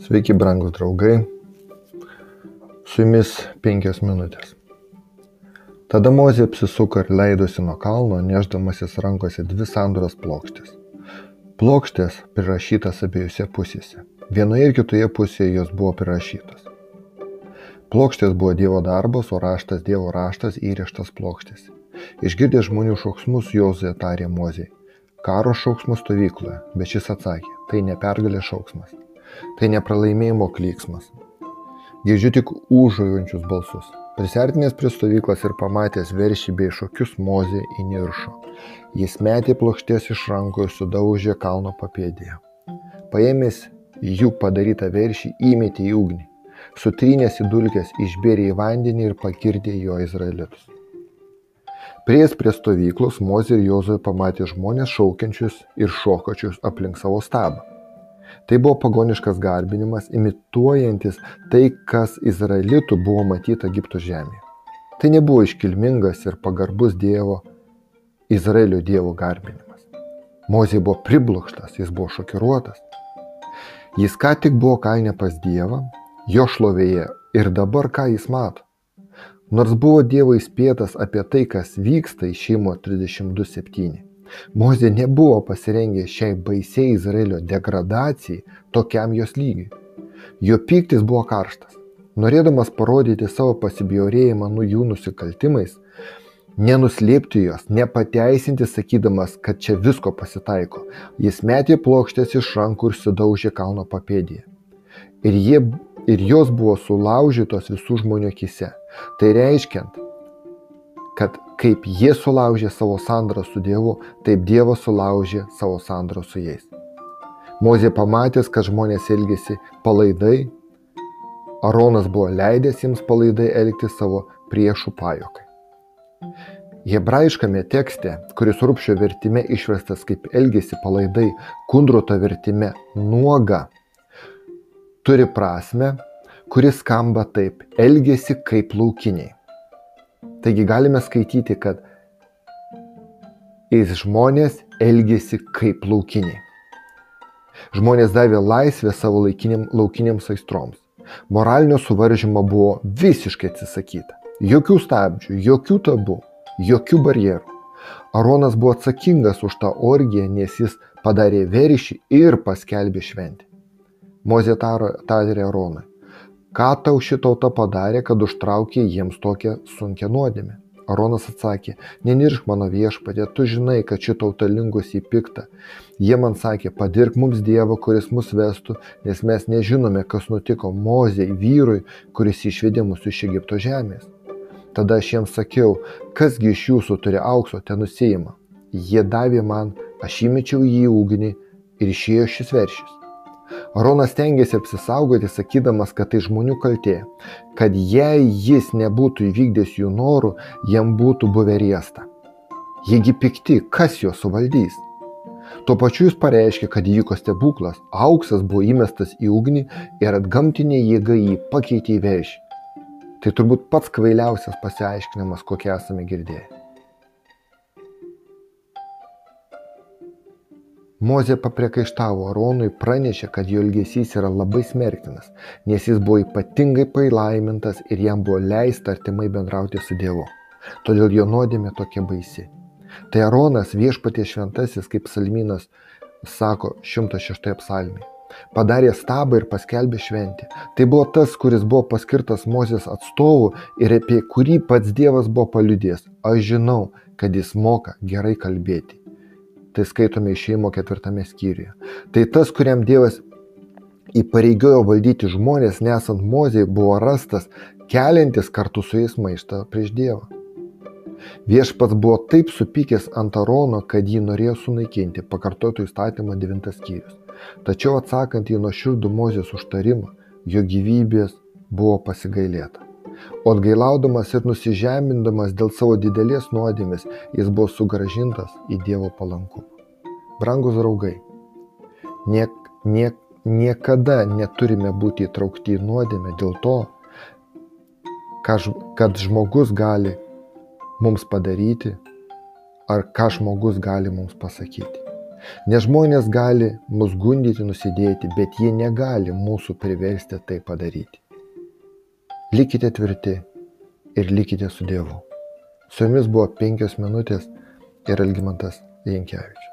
Sveiki, brangūs draugai. Su jumis penkios minutės. Tada Mozė apsisuko ir leidosi nuo kalno, neždamasis rankose dvi sandoros plokštės. Plokštės prirašytas abiejose pusėse. Vienoje ir kitoje pusėje jos buvo prirašytos. Plokštės buvo Dievo darbas, o raštas Dievo raštas įrištas plokštėse. Išgirdęs žmonių šauksmus, Jozue tarė Mozė. Karo šauksmus stovykloje, bet šis atsakė, tai ne pergalės šauksmas. Tai nepralaimėjimo klyksmas. Girdžiu tik užuojančius balsus. Prisartinęs prie stovyklas ir pamatęs veršį bei šokius mozė įniršo. Jis metė plokštės iš rankų ir sudaužė kalno papėdėje. Paėmęs jų padarytą veršį įmetė į ugnį. Sutrynęs į dulkes išbėrė į vandenį ir pakirdė jo izraelitus. Prieės prie stovyklos Mozė ir Jozoje pamatė žmonės šaukiančius ir šokačius aplink savo stabą. Tai buvo pagoniškas garbinimas, imituojantis tai, kas izraelitų buvo matyta Egipto žemėje. Tai nebuvo iškilmingas ir pagarbus Dievo, Izraelio Dievo garbinimas. Mozė buvo priblokštas, jis buvo šokiruotas. Jis ką tik buvo kalnė pas Dievą, jo šlovėje ir dabar ką jis mato. Nors buvo Dievo įspėtas apie tai, kas vyksta išėjimo 32.7. Mozė nebuvo pasirengęs šiai baisiai Izraelio degradacijai tokiam jos lygiui. Jo pyktis buvo karštas. Norėdamas parodyti savo pasibjaurėjimą nuo jų nusikaltimais, nenuslėpti jos, nepateisinti sakydamas, kad čia visko pasitaiko, jis metė plokštės iš rankų ir sudaužė kalno papėdėje. Ir, jie, ir jos buvo sulaužytos visų žmonių akise. Tai reiškiant, kad kaip jie sulaužė savo sandrą su Dievu, taip Dievas sulaužė savo sandrą su jais. Mozė pamatęs, kad žmonės elgėsi palaidai, Aronas buvo leidęs jiems palaidai elgti savo priešų pajokai. Hebrajiškame tekste, kuris rūpščio vertime išverstas kaip elgesi palaidai, kundruto vertime nuoga, turi prasme, kuris skamba taip - elgesi kaip laukiniai. Taigi galime skaityti, kad jis žmonės elgėsi kaip laukiniai. Žmonės davė laisvę savo laikiniam, laukiniams aistroms. Moralinio suvaržymo buvo visiškai atsisakyta. Jokių stabdžių, jokių tabų, jokių barjerų. Aronas buvo atsakingas už tą orgiją, nes jis padarė veršį ir paskelbė šventę. Mozė tarė Aronui, ką tau ši tauta padarė, kad užtraukė jiems tokią sunkę nuodėmę? Aronas atsakė, neniršk mano viešpatė, tu žinai, kad ši tauta linkus į piktą. Jie man sakė, padirk mums Dievą, kuris mus vestų, nes mes nežinome, kas nutiko Mozei, vyrui, kuris išvedė mus iš Egipto žemės. Tada aš jiems sakiau, kasgi iš jūsų turi aukso, ten nusėjimą. Jie davė man, aš įmečiau jį į ugnį ir išėjo šis veršis. Aronas tengiasi apsisaugoti, sakydamas, kad tai žmonių kaltė, kad jei jis nebūtų įvykdęs jų norų, jam būtų buvę riesta. Jiegi pikti, kas juos suvaldys? Tuo pačiu jis pareiškė, kad įvyko stebuklas, auksas buvo įmestas į ugnį ir atgamtinė jėga jį pakeitė į vėžį. Tai turbūt pats kvailiausias pasiaiškinimas, kokį esame girdėję. Mozė papriekaištavo Aronui, pranešė, kad jo elgesys yra labai smerktinas, nes jis buvo ypatingai palaimintas ir jam buvo leista artimai bendrauti su Dievu. Todėl jo nuodėmė tokia baisi. Tai Aronas viešpatie šventasis, kaip Salminas sako 106 psalmė. Padarė stabą ir paskelbė šventę. Tai buvo tas, kuris buvo paskirtas Mozės atstovu ir apie kurį pats Dievas buvo paliudėjęs. Aš žinau, kad jis moka gerai kalbėti. Tai skaitome išėjimo ketvirtame skyriuje. Tai tas, kuriam Dievas įpareigojo valdyti žmonės, nesant mozijai, buvo rastas keliantis kartu su jais maištą prieš Dievą. Viešpats buvo taip supykęs ant Arono, kad jį norėjo sunaikinti, pakartotų įstatymą 9 skyrius. Tačiau atsakant į nuoširdų mozės užtarimą, jo gyvybės buvo pasigailėta. O atgailaudamas ir nusižemindamas dėl savo didelės nuodėmės, jis buvo sugražintas į Dievo palankumą. Brangus draugai, niek, niek, niekada neturime būti įtraukti į nuodėmę dėl to, kad žmogus gali mums padaryti ar ką žmogus gali mums pasakyti. Nes žmonės gali mus gundyti nusidėti, bet jie negali mūsų priversti tai padaryti. Likite tvirti ir likite su Dievu. Su jumis buvo penkios minutės ir Algymantas Jankievičius.